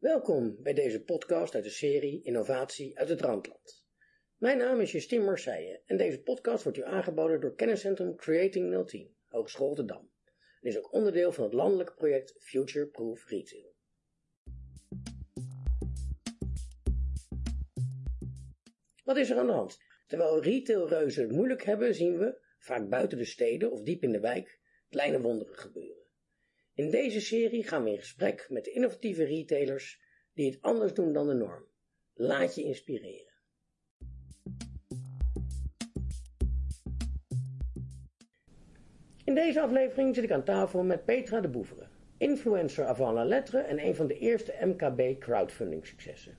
Welkom bij deze podcast uit de serie Innovatie uit het Randland. Mijn naam is Justine Marseille en deze podcast wordt u aangeboden door kenniscentrum Creating 010, Hogeschool Rotterdam. En is ook onderdeel van het landelijke project Future Proof Retail. Wat is er aan de hand? Terwijl retailreuzen het moeilijk hebben, zien we, vaak buiten de steden of diep in de wijk, kleine wonderen gebeuren. In deze serie gaan we in gesprek met innovatieve retailers die het anders doen dan de norm. Laat je inspireren. In deze aflevering zit ik aan tafel met Petra de Boevere, influencer avant la lettre en een van de eerste MKB crowdfunding successen.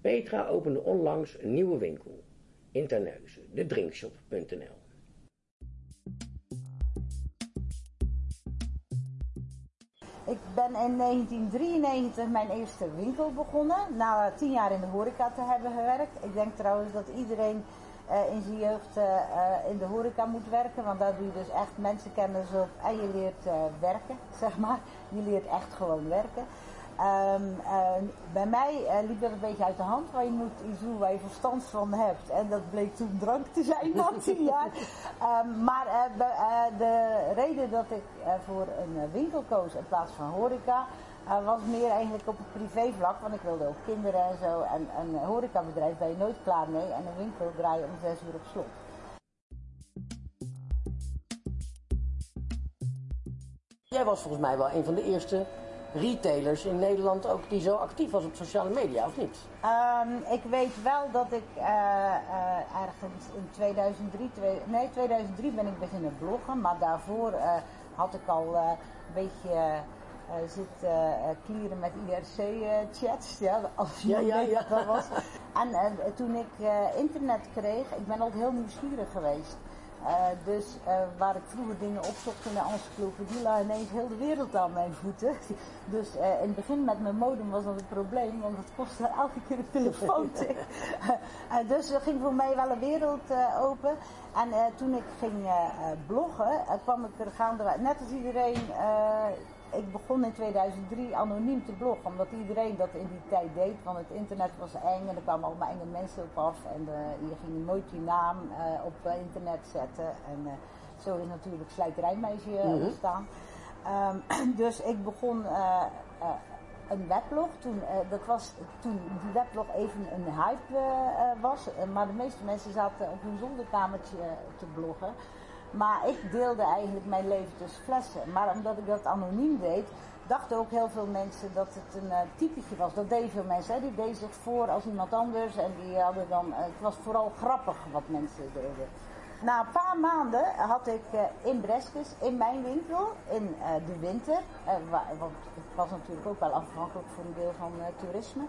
Petra opende onlangs een nieuwe winkel in Terneuzen, de drinkshop.nl. Ik ben in 1993 mijn eerste winkel begonnen, na tien jaar in de horeca te hebben gewerkt. Ik denk trouwens dat iedereen uh, in zijn jeugd uh, in de horeca moet werken, want daar doe je dus echt mensenkennis op en je leert uh, werken, zeg maar. Je leert echt gewoon werken. Um, bij mij uh, liep dat een beetje uit de hand, waar je moet iets doen waar je verstand van hebt. En dat bleek toen drank te zijn na tien jaar. Um, maar uh, de reden dat ik voor een winkel koos in plaats van horeca, was meer eigenlijk op het privévlak. Want ik wilde ook kinderen en zo. En een horecabedrijf ben je nooit klaar mee. En een winkel draai je om zes uur op slot. Jij was volgens mij wel een van de eerste retailers in Nederland ook die zo actief was op sociale media, of niet? Um, ik weet wel dat ik uh, uh, ergens in 2003, twee, nee 2003 ben ik beginnen bloggen, maar daarvoor uh, had ik al een beetje zitten klieren met IRC-chats, ja, als je ja, ja, ja. was. En toen ik internet kreeg, ik ben altijd heel nieuwsgierig geweest. Uh, dus uh, waar ik vroeger dingen opzocht in de encyclopedie, lag ineens heel de wereld aan mijn voeten. Dus uh, in het begin met mijn modem was dat het probleem, want het kostte elke keer een telefoon. dus er ging voor mij wel een wereld open. En toen ik ging bloggen, kwam ik er gaande, net als iedereen ik begon in 2003 anoniem te bloggen, omdat iedereen dat in die tijd deed. Want het internet was eng en er kwamen allemaal enge mensen op af. En uh, je ging nooit je naam uh, op uh, internet zetten. En zo is natuurlijk Slijterijmeisje Mhm. ontstaan. Um, dus ik begon een weblog. Toen, dat was toen die weblog even een hype was. maar de meeste mensen zaten op hun zolderkamertje te bloggen. Maar ik deelde eigenlijk mijn leven tussen flessen. Maar omdat ik dat anoniem deed, dachten ook heel veel mensen dat het een uh, typetje was. Dat deden veel mensen. Hè? Die deden zich voor als iemand anders. En die hadden dan. Uh, het was vooral grappig wat mensen deden. Na een paar maanden had ik uh, in Breskes, in mijn winkel, in de winter. want ik was natuurlijk ook wel afhankelijk voor een deel van toerisme.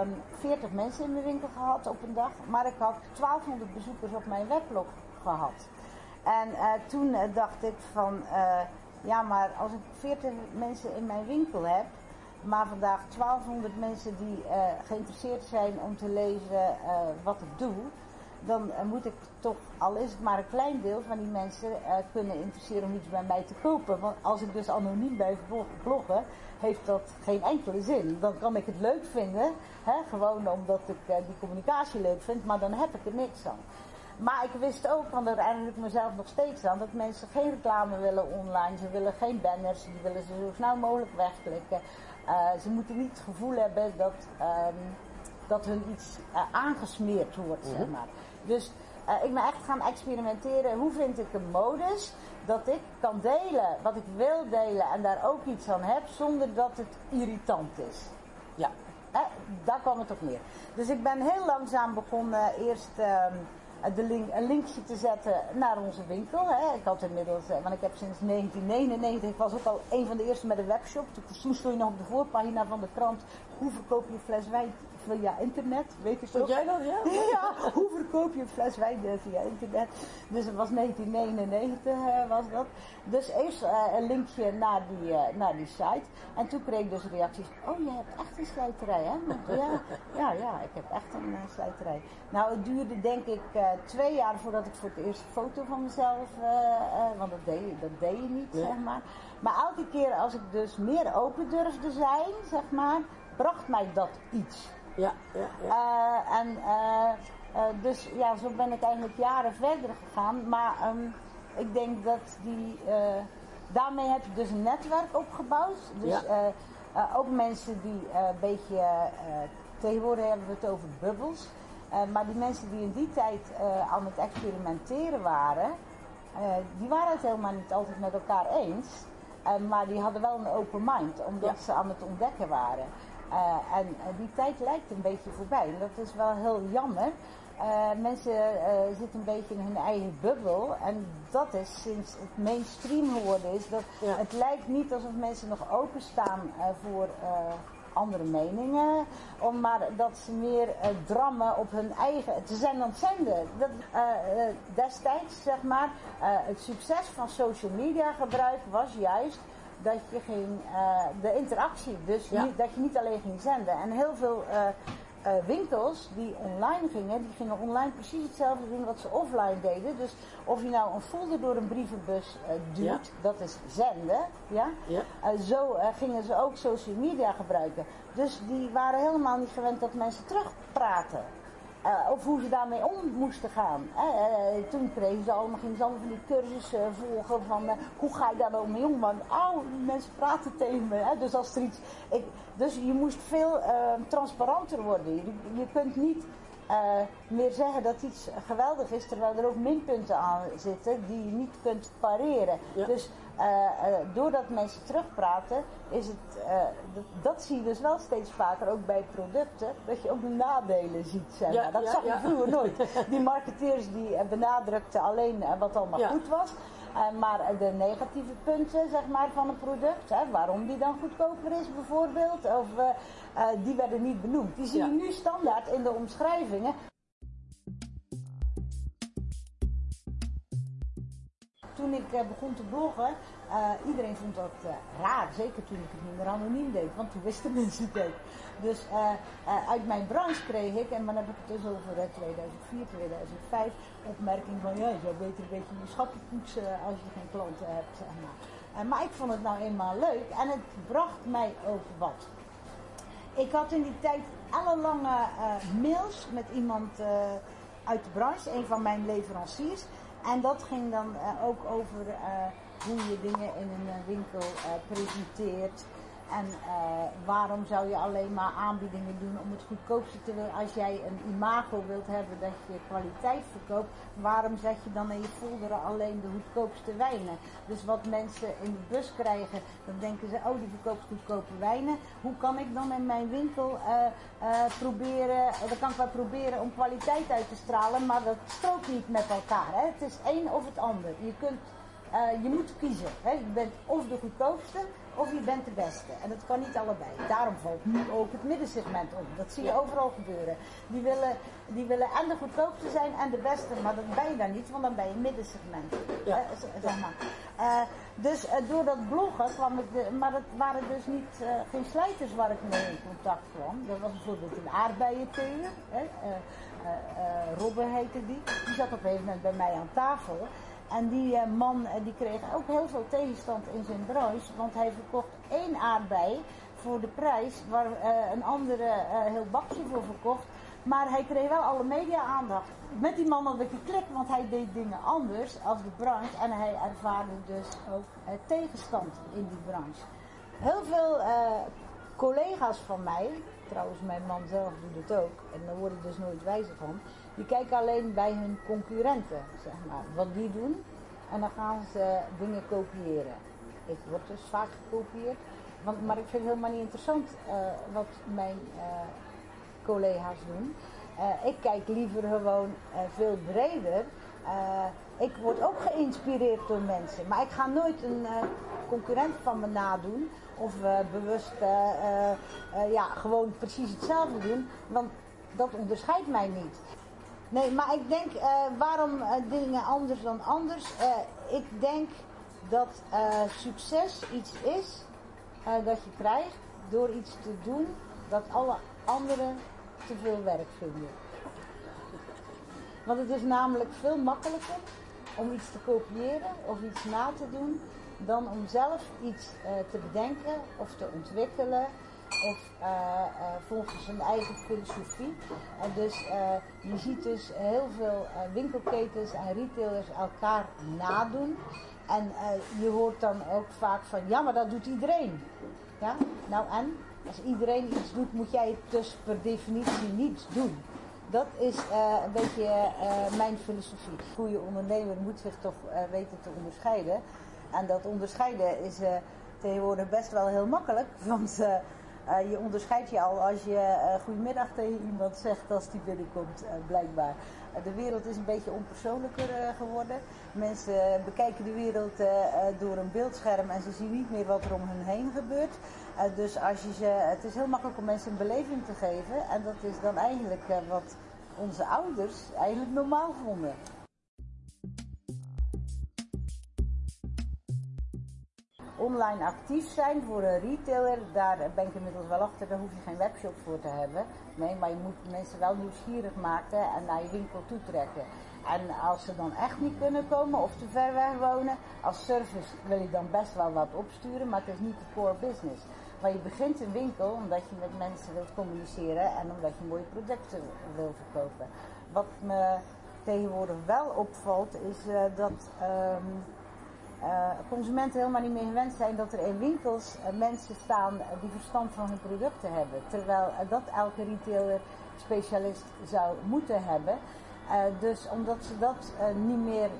Um, 40 mensen in mijn winkel gehad op een dag. Maar ik had 1200 bezoekers op mijn weblog gehad. En uh, toen uh, dacht ik van, uh, ja maar als ik 40 mensen in mijn winkel heb, maar vandaag 1200 mensen die geïnteresseerd zijn om te lezen wat ik doe, dan moet ik toch, al is het maar een klein deel van die mensen kunnen interesseren om iets bij mij te kopen. Want als ik dus anoniem blijf bloggen, heeft dat geen enkele zin. Dan kan ik het leuk vinden, hè, gewoon omdat ik die communicatie leuk vind, maar dan heb ik er niks aan. Maar ik wist ook, want herinner ik mezelf nog steeds aan, dat mensen geen reclame willen online. Ze willen geen banners, die willen ze zo snel mogelijk wegklikken. Uh, ze moeten niet het gevoel hebben dat, um, dat hun iets uh, aangesmeerd wordt, mm -hmm. zeg maar. Dus uh, ik ben echt gaan experimenteren. Hoe vind ik een modus dat ik kan delen wat ik wil delen en daar ook iets aan heb zonder dat het irritant is. Ja, daar kwam het op neer. Dus ik ben heel langzaam begonnen eerst... Um, de link, een linkje te zetten naar onze winkel. Hè. Ik had inmiddels, want ik heb sinds 1999, ik was ook al een van de eerste met een webshop. Toen stond je nog op de voorpagina van de krant, hoe verkoop je fles wijn via internet? Weet je Stond jij dat, ja? ja, hoe verkoop je een fles wijn via internet? Dus het was 1999 uh, was dat. Dus eerst uh, een linkje naar die, uh, naar die site. En toen kreeg ik dus reacties, oh je hebt echt een slijterij hè? Ja, ja, ja, ik heb echt een slijterij. Nou, het duurde denk ik twee jaar voordat ik voor het eerst een foto van mezelf, want dat deed, dat deed je niet, zeg maar. Maar elke keer als ik dus meer open durfde zijn, zeg maar, bracht mij dat iets. Ja, ja, ja. Eh, en eh, eh, dus ja, zo ben ik eigenlijk jaren verder gegaan. Maar ehm, ik denk dat die, daarmee heb je dus een netwerk opgebouwd. Dus Ja. ook mensen die een beetje, tegenwoordig hebben we het over bubbels. Maar die mensen die in die tijd aan het experimenteren waren, die waren het helemaal niet altijd met elkaar eens. Maar die hadden wel een open mind, omdat Ja. ze aan het ontdekken waren. Eh, en eh, die tijd lijkt een beetje voorbij. En dat is wel heel jammer. Eh, mensen zitten een beetje in hun eigen bubbel. En dat is sinds het mainstream geworden is. Dat Ja. Het lijkt niet alsof mensen nog openstaan eh voor andere meningen. Om, maar dat ze meer drammen op hun eigen. Ze zijn aan het zenden. Dat, destijds, zeg maar, het succes van social media gebruik was juist dat je ging, eh, de interactie, dus Ja. niet, dat je niet alleen ging zenden. En heel veel eh, eh, winkels die online gingen, die gingen online precies hetzelfde doen wat ze offline deden. Dus of je nou een folder door een brievenbus duwt, Ja. dat is zenden, ja. Ja. Zo gingen ze ook social media gebruiken. Dus die waren helemaal niet gewend dat mensen terugpraten. Eh, of hoe ze daarmee om moesten gaan. Eh, eh, toen kregen ze allemaal, gingen ze allemaal van die cursussen volgen van hoe ga je daar nou mee om. Want oh, mensen praten tegen me. Hè? Dus als er iets. Ik, dus je moest veel transparanter worden. Je, je kunt niet meer zeggen dat iets geweldig is, terwijl er ook minpunten aan zitten die je niet kunt pareren. Ja. Dus doordat mensen terugpraten, is het, eh, dat, dat zie je dus wel steeds vaker, ook bij producten, dat je ook de nadelen ziet. Zeg Ja, maar. Dat ja, zag je ja. vroeger nooit. Die marketeers die eh, benadrukten alleen eh, wat allemaal goed was. Eh, maar eh, de negatieve punten zeg maar, van een product, hè, waarom die dan goedkoper is bijvoorbeeld, of, eh, eh, die werden niet benoemd. Die zie je Ja. nu standaard in de omschrijvingen. Toen ik eh, begon te bloggen, eh, iedereen vond dat eh, raar. Zeker toen ik het meer anoniem deed, want toen wisten mensen het. Dus uit mijn branche kreeg ik, en dan heb ik het dus over eh, 2004, 2005, opmerking van ja, je zou beter een beetje je schappen poetsen als je geen klanten hebt. Maar. Ik vond het nou eenmaal leuk en het bracht mij ook wat. Ik had in die tijd ellenlange eh, mails met iemand uit de branche, een van mijn leveranciers. En dat ging dan eh, ook over eh, hoe je dingen in een eh, winkel presenteert. En eh, waarom zou je alleen maar aanbiedingen doen om het goedkoopste te willen? Als jij een imago wilt hebben dat je kwaliteit verkoopt, waarom zet je dan in je folder alleen de goedkoopste wijnen? Dus wat mensen in de bus krijgen, dan denken ze, oh die verkoopt goedkope wijnen. Hoe kan ik dan in mijn winkel eh, eh, proberen, dan kan ik wel proberen om kwaliteit uit te stralen, maar dat strookt niet met elkaar. Hè? Het is één of het ander. Je kunt je moet kiezen. Hè? Je bent of de goedkoopste of je bent de beste. En dat kan niet allebei. Daarom valt nu ook het middensegment op. Dat zie je overal gebeuren. Die willen, die willen en de goedkoopste zijn en de beste. Maar dat ben je dan niet, want dan ben je middensegment. Ja. Eh, zeg maar. Eh, dus eh, door dat bloggen kwam ik... De, maar dat waren dus niet, eh, geen slijters waar ik mee in contact kwam. Dat was bijvoorbeeld een aardbeienteler. Hè? Eh, eh, eh, Robbe heette die. Die zat op een gegeven moment bij mij aan tafel. En die eh, man eh, die kreeg ook heel veel tegenstand in zijn branche, want hij verkocht één aardbei voor de prijs waar eh, een andere heel bakje voor verkocht. Maar hij kreeg wel alle media aandacht. Met die man had ik geklikt, want hij deed dingen anders als de branche en hij ervaarde dus ook tegenstand in die branche. Heel veel collega's van mij, trouwens mijn man zelf doet het ook, en daar word ik dus nooit wijzer van, die kijken alleen bij hun concurrenten, zeg maar, wat die doen. En dan gaan ze dingen kopiëren. Ik word dus vaak gekopieerd, want, maar ik vind het helemaal niet interessant eh, wat mijn eh, collega's doen. Eh, ik kijk liever gewoon veel breder. Ik word ook geïnspireerd door mensen, maar ik ga nooit een concurrent van me nadoen of bewust ja, gewoon precies hetzelfde doen, want dat onderscheidt mij niet. Nee, maar ik denk, eh, waarom eh, dingen anders dan anders? Eh, ik denk dat succes iets is dat je krijgt door iets te doen dat alle anderen te veel werk vinden. Want het is namelijk veel makkelijker om iets te kopiëren of iets na te doen dan om zelf iets te bedenken of te ontwikkelen of uh, volgens zijn eigen filosofie. En dus je ziet dus heel veel winkelketens en retailers elkaar nadoen. En je hoort dan ook vaak van, ja maar dat doet iedereen. Ja, nou en? Als iedereen iets doet, moet jij het dus per definitie niet doen. Dat is een beetje mijn filosofie. Een goede ondernemer moet zich toch weten te onderscheiden. En dat onderscheiden is tegenwoordig best wel heel makkelijk. Want je onderscheidt je al als je goedemiddag tegen iemand zegt als die binnenkomt, blijkbaar. de wereld is een beetje onpersoonlijker geworden. Mensen bekijken de wereld door een beeldscherm en ze zien niet meer wat er om hen heen gebeurt. Uh, dus als je ze, het is heel makkelijk om mensen een beleving te geven. En dat is dan eigenlijk uh, wat onze ouders eigenlijk normaal vonden. Online actief zijn voor een retailer, daar ben ik inmiddels wel achter, daar hoef je geen webshop voor te hebben. Nee, maar je moet mensen wel nieuwsgierig maken en naar je winkel toe trekken. En als ze dan echt niet kunnen komen of te ver weg wonen, als service wil je dan best wel wat opsturen, maar het is niet de core business. Maar je begint een winkel omdat je met mensen wilt communiceren en omdat je mooie producten wil verkopen. Wat me tegenwoordig wel opvalt is uh, dat um, uh, consumenten helemaal niet meer gewend zijn dat er in winkels uh, mensen staan die verstand van hun producten hebben. Terwijl dat elke retailer specialist zou moeten hebben. dus omdat ze dat niet meer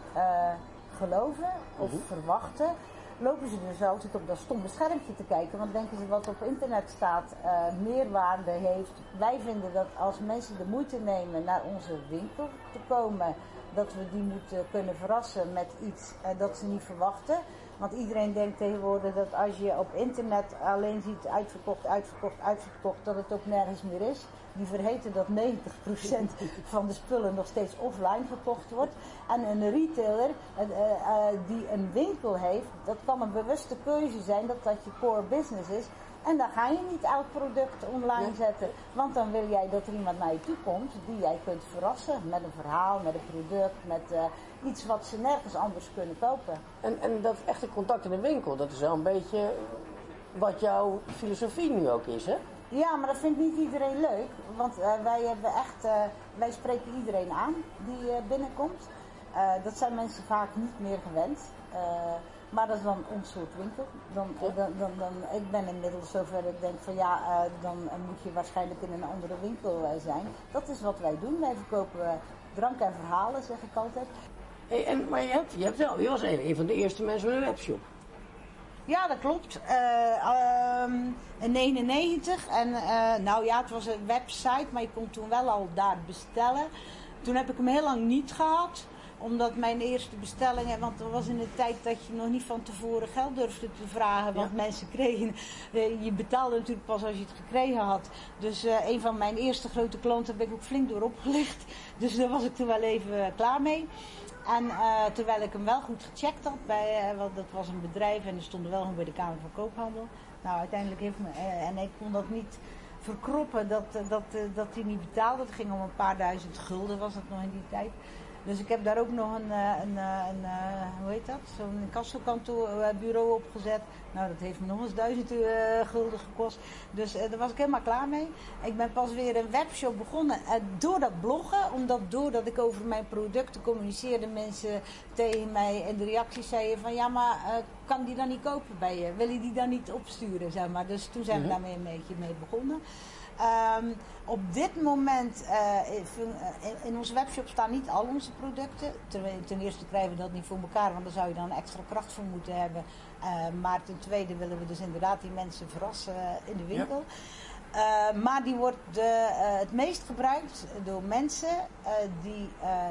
geloven of mhm. verwachten, lopen ze dus altijd op dat stomme schermpje te kijken. Want denken ze wat op internet staat uh, meerwaarde heeft. Wij vinden dat als mensen de moeite nemen naar onze winkel te komen, dat we die moeten kunnen verrassen met iets uh, dat ze niet verwachten. Want iedereen denkt tegenwoordig dat als je op internet alleen ziet uitverkocht, uitverkocht, uitverkocht, dat het ook nergens meer is. Die vergeten dat 90% van de spullen nog steeds offline verkocht wordt. En een retailer uh, uh, die een winkel heeft, dat kan een bewuste keuze zijn dat dat je core business is. En dan ga je niet elk product online zetten. Want dan wil jij dat er iemand naar je toe komt die jij kunt verrassen. Met een verhaal, met een product, met uh, iets wat ze nergens anders kunnen kopen. En, en dat echte contact in de winkel, dat is wel een beetje wat jouw filosofie nu ook is, hè? Ja, maar dat vindt niet iedereen leuk. Want uh, wij hebben echt, uh, wij spreken iedereen aan die binnenkomt. dat zijn mensen vaak niet meer gewend. Maar dat is dan ons soort winkel. Dan, dan, dan, dan, ik ben inmiddels zover dat ik denk van ja, uh, dan moet je waarschijnlijk in een andere winkel uh, zijn. Dat is wat wij doen. Wij verkopen uh, drank en verhalen, zeg ik altijd. Hey, en, maar je, hebt, je, hebt wel, je was een, een van de eerste mensen met een webshop. Ja, dat klopt. Um, in 99. En nou ja, het was een website, maar je kon toen wel al daar bestellen. Toen heb ik hem heel lang niet gehad omdat mijn eerste bestellingen, want dat was in de tijd dat je nog niet van tevoren geld durfde te vragen. Want mensen kregen, eh, je betaalde natuurlijk pas als je het gekregen had. Dus uh, een van mijn eerste grote klanten heb ik ook flink door opgelicht. Dus daar was ik toen wel even klaar mee. En uh, terwijl ik hem wel goed gecheckt had, bij, uh, want dat was een bedrijf en er stond wel gewoon bij de Kamer van Koophandel. Nou, uiteindelijk heeft me, uh, en ik kon dat niet verkroppen dat, dat, dat hij niet betaalde. Het ging om een paar duizend gulden, was dat nog in die tijd. Dus ik heb daar ook nog een, eh, een, eh, een, een eh, hoe heet dat, zo'n kassokantoorbureau opgezet. Nou, dat heeft me nog eens duizend gulden gekost. Dus daar was ik helemaal klaar mee. Ik ben pas weer een webshop begonnen door dat bloggen. Omdat doordat ik over mijn producten communiceerde, mensen tegen mij in de reacties zeiden van ja, maar kan die dan niet kopen bij je? Wil je die dan niet opsturen? Zeg maar. Dus toen zijn we mhm. daarmee een beetje mee begonnen. Um, op dit moment, uh, in, in onze webshop staan niet al onze producten. Ten, ten, eerste krijgen we dat niet voor elkaar, want daar zou je dan extra kracht voor moeten hebben. Uh, maar ten tweede willen we dus inderdaad die mensen verrassen in de winkel. Ja. Uh, maar die wordt uh, het meest gebruikt door mensen uh, die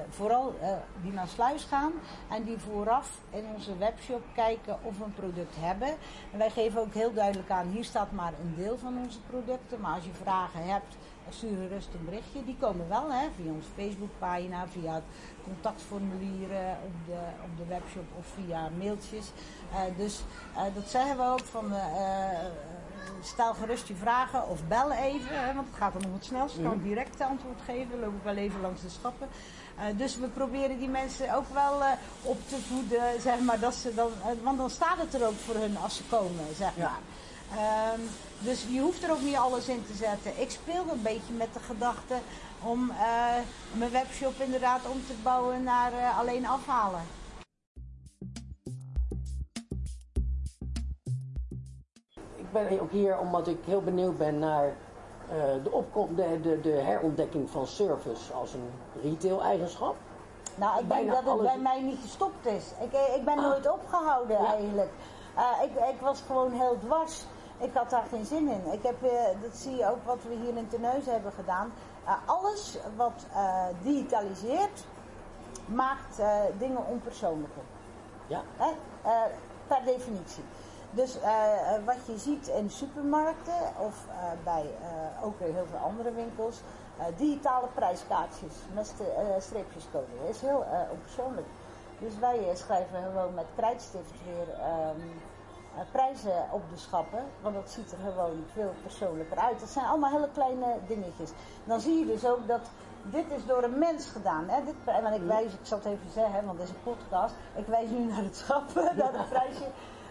vooral die naar Sluis gaan en die vooraf in onze webshop kijken of we een product hebben. En wij geven ook heel duidelijk aan, hier staat maar een deel van onze producten, maar als je vragen hebt, stuur gerust een berichtje. Die komen wel hè, via onze Facebookpagina, via het contactformulier op, de, op de webshop of via mailtjes. dus dat zeggen we ook van stel gerust je vragen of bel even, hè, want het gaat dan nog het snelst. Ik kan mhm. direct antwoord geven, loop ik wel even langs de schappen. Uh, dus we proberen die mensen ook wel uh, op te voeden, zeg maar, dat ze dan, uh, want dan staat het er ook voor hun als ze komen, zeg maar. Ehm, dus je hoeft er ook niet alles in te zetten. Ik speel een beetje met de gedachte om eh, mijn webshop inderdaad om te bouwen naar eh, alleen afhalen. Ben ook hier omdat ik heel benieuwd ben naar uh, de, opkom, de, de, de herontdekking van service als een retail-eigenschap. Nou, ik denk dat het bij mij niet gestopt is. Ik, ik ben ah. nooit opgehouden eigenlijk. ik, ik was gewoon heel dwars. Ik had daar geen zin in. Ik heb, dat zie je ook wat we hier in Teneus hebben gedaan. Alles wat digitaliseert, maakt dingen onpersoonlijker. Ja. per definitie. Dus wat je ziet in supermarkten of bij ook weer heel veel andere winkels, digitale prijskaartjes met streepjescode. Dat is heel onpersoonlijk. Dus wij schrijven gewoon met krijtstift weer um, eh, prijzen op de schappen. Want dat ziet er gewoon veel persoonlijker uit. Dat zijn allemaal hele kleine dingetjes. Dan zie je dus ook dat dit is door een mens gedaan. Hè? Dit, want ik mm. wijs, ik zal het even zeggen, want dit is een podcast. Ik wijs nu naar het schap, naar het prijsje.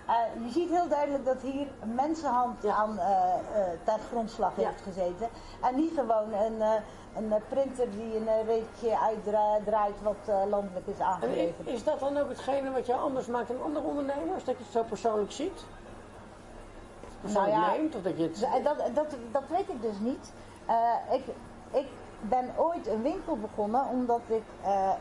Uh, je ziet heel duidelijk dat hier mensenhand aan uh, uh, ter grondslag heeft gezeten. En niet gewoon een, een printer die een reetje uitdraait wat landelijk is aangeleverd. Is dat dan ook hetgene wat jou anders maakt dan andere ondernemers? Dat je het zo persoonlijk ziet? Persoonlijk nou ja, neemt? Of dat, je het... dat, dat, dat weet ik dus niet. ik, ik ben ooit een winkel begonnen omdat ik,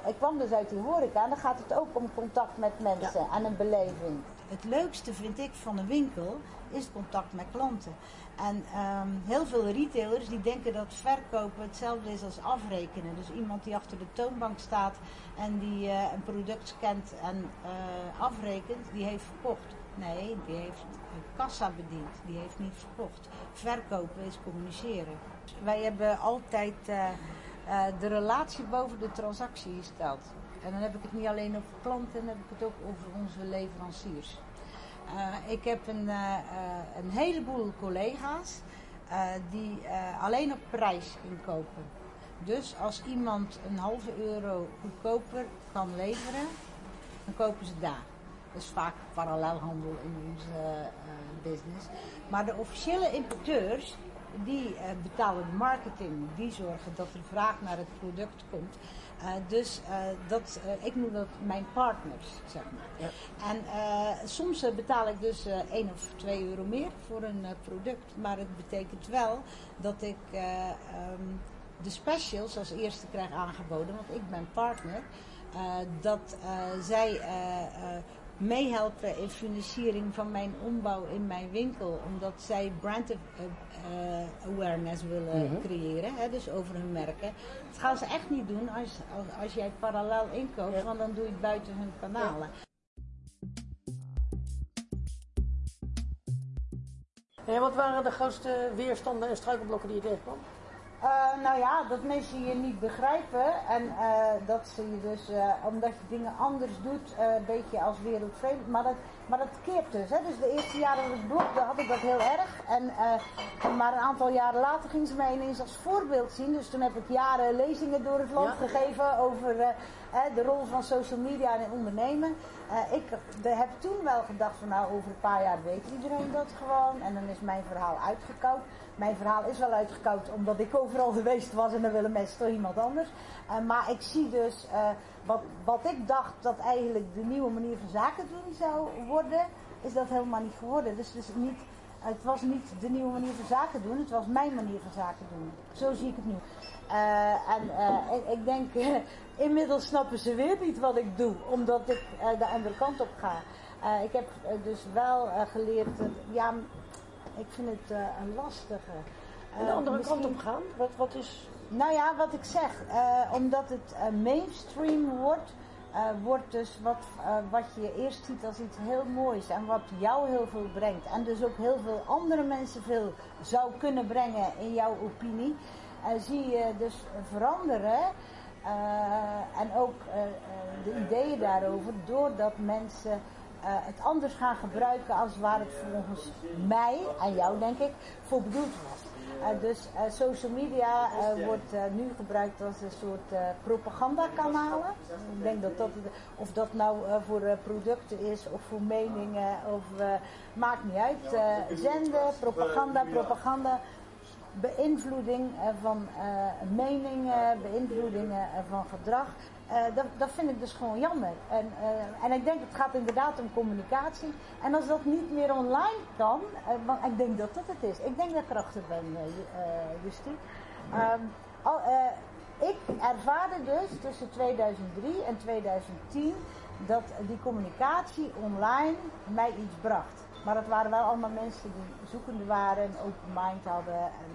ik kwam dus uit die horeca en dan gaat het ook om contact met mensen en een beleving het leukste vind ik van een winkel is contact met klanten. En ehm, heel veel retailers die denken dat verkopen hetzelfde is als afrekenen. Dus iemand die achter de toonbank staat en die uh, een product scant en uh, afrekent, die heeft verkocht. Nee, die heeft kassa bediend, die heeft niet verkocht. Verkopen is communiceren. Wij hebben altijd uh, de relatie boven de transactie gesteld. En dan heb ik het niet alleen over klanten, dan heb ik het ook over onze leveranciers. Uh, ik heb een, uh, een heleboel collega's die alleen op prijs inkopen. Dus als iemand een halve euro goedkoper kan leveren, dan kopen ze daar. Dat is vaak parallelhandel in onze business. Maar de officiële importeurs, die betalen de marketing. Die zorgen dat er vraag naar het product komt. Uh, dus uh, dat, uh, ik noem dat mijn partners, zeg maar. Ja. En soms betaal ik dus 1 of 2 euro meer voor een product. Maar het betekent wel dat ik um, de specials als eerste krijg aangeboden, want ik ben partner. dat zij meehelpen in financiering van mijn ombouw in mijn winkel. Omdat zij brand uh, awareness willen mhm. creëren, hè, dus over hun merken. Dat gaan ze echt niet doen als, als, als jij parallel inkoopt, want dan doe je het buiten hun kanalen. En wat waren de grootste weerstanden en struikelblokken die je tegenkwam? Uh, nou ja, dat mensen je niet begrijpen en uh, dat ze je dus, uh, omdat je dingen anders doet, een beetje als wereldvreemd. Maar dat, maar dat keert dus. Hè? Dus de eerste jaren dat ik blogde had ik dat heel erg. En, maar een aantal jaren later ging ze mij ineens als voorbeeld zien. Dus toen heb ik jaren lezingen door het land gegeven over de rol van social media in ondernemen. ik heb toen wel gedacht van nou over een paar jaar weet iedereen dat gewoon. En dan is mijn verhaal uitgekoud. Mijn verhaal is wel uitgekoud omdat ik overal geweest was en dan willen mensen toch iemand anders. Uh, maar ik zie dus uh, wat, wat ik dacht dat eigenlijk de nieuwe manier van zaken doen zou worden, is dat helemaal niet geworden. Dus, dus niet, het was niet de nieuwe manier van zaken doen, het was mijn manier van zaken doen. Zo zie ik het nu. Uh, en ik, ik, denk, inmiddels snappen ze weer niet wat ik doe, omdat ik de andere kant op ga. ik heb dus wel geleerd, ja, ik vind het een lastige. De andere kant op gaan? Wat, wat is... Nou ja, wat ik zeg. Uh, omdat het mainstream wordt, wordt dus wat, wat je eerst ziet als iets heel moois. En wat jou heel veel brengt. En dus ook heel veel andere mensen veel zou kunnen brengen in jouw opinie. zie je dus veranderen. en ook de ideeën daarover. Doordat mensen het anders gaan gebruiken als waar het volgens mij en jou denk ik voor bedoeld. Eh, dus eh, social media eh, wordt eh, nu gebruikt als een soort eh, propagandakanalen. Ik denk dat dat, of dat nou eh, voor eh, producten is of voor meningen, of, eh, maakt niet uit. Eh, zenden, propaganda, propaganda beïnvloeding eh, van eh, meningen, beïnvloedingen eh, van gedrag. Eh, dat, dat vind ik dus gewoon jammer. En, eh, en ik denk het gaat inderdaad om communicatie. En als dat niet meer online kan, eh, want ik denk dat dat het is. Ik denk dat ik erachter ben, Ju- Justie. Ehm, al, ik ervaarde dus tussen 2003 en 2010 dat die communicatie online mij iets bracht. Maar het waren wel allemaal mensen die zoekende waren, een open mind hadden en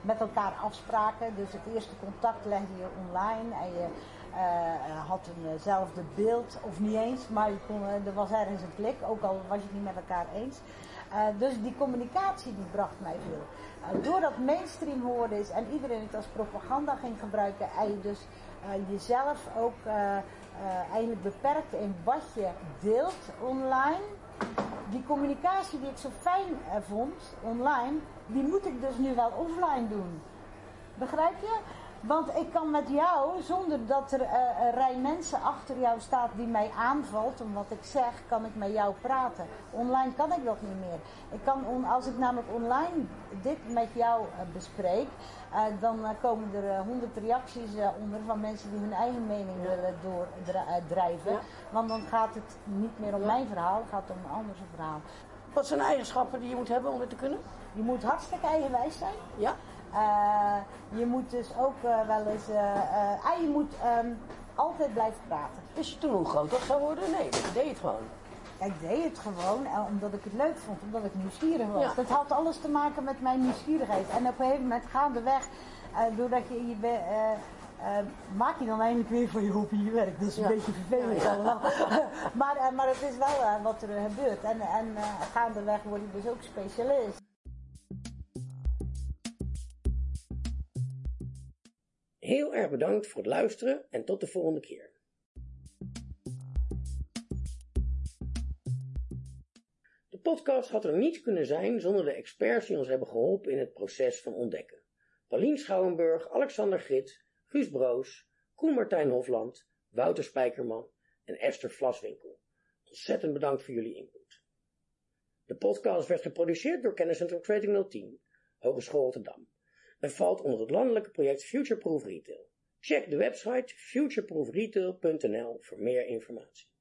met elkaar afspraken. Dus het eerste contact legde je online en je eh, had eenzelfde beeld, of niet eens, maar kon, eh, er was ergens een klik, ook al was je het niet met elkaar eens. Eh, dus die communicatie die bracht mij veel. Eh, doordat mainstream geworden is en iedereen het als propaganda ging gebruiken en je dus eh, jezelf ook eh, eh, eigenlijk beperkt in wat je deelt online, die communicatie die ik zo fijn eh, vond online, die moet ik dus nu wel offline doen. Begrijp je? Want ik kan met jou, zonder dat er eh, een rij mensen achter jou staat die mij aanvalt, om wat ik zeg, kan ik met jou praten. Online kan ik dat niet meer. Ik kan on- als ik namelijk online dit met jou eh, bespreek, eh, dan komen er honderd reacties onder van mensen die hun eigen mening willen doordrijven. Ja. Want dan gaat het niet meer om Ja. mijn verhaal, het gaat om een ander verhaal. Wat zijn eigenschappen die je moet hebben om dit te kunnen? Je moet hartstikke eigenwijs zijn. Ja? Eh, je moet dus ook eh, wel eens. eh, eh, en je moet ehm, altijd blijven praten. Wist je toen hoe groot dat zou worden? Nee, dat deed je het gewoon. Ik deed het gewoon omdat ik het leuk vond, omdat ik nieuwsgierig was. Ja. Dat had alles te maken met mijn nieuwsgierigheid. En op een gegeven moment gaandeweg, eh doordat je je be- eh, eh, maak je dan eindelijk weer van je hobby je werk. Dat is een Ja. beetje vervelend allemaal. maar, maar het is wel wat er gebeurt. En, en eh, gaandeweg word je dus ook specialist. Heel erg bedankt voor het luisteren en tot de volgende keer. De podcast had er niet kunnen zijn zonder de experts die ons hebben geholpen in het proces van ontdekken. Paulien Schouwenburg, Alexander Grit, Guus Broos, Koen Martijn Hofland, Wouter Spijkerman en Esther Vlaswinkel. Ontzettend bedankt voor jullie input. De podcast werd geproduceerd door Kenniscentrum Trading 010, Hogeschool Rotterdam en valt onder het landelijke project Futureproof Retail. Check de website futureproofretail.nl voor meer informatie.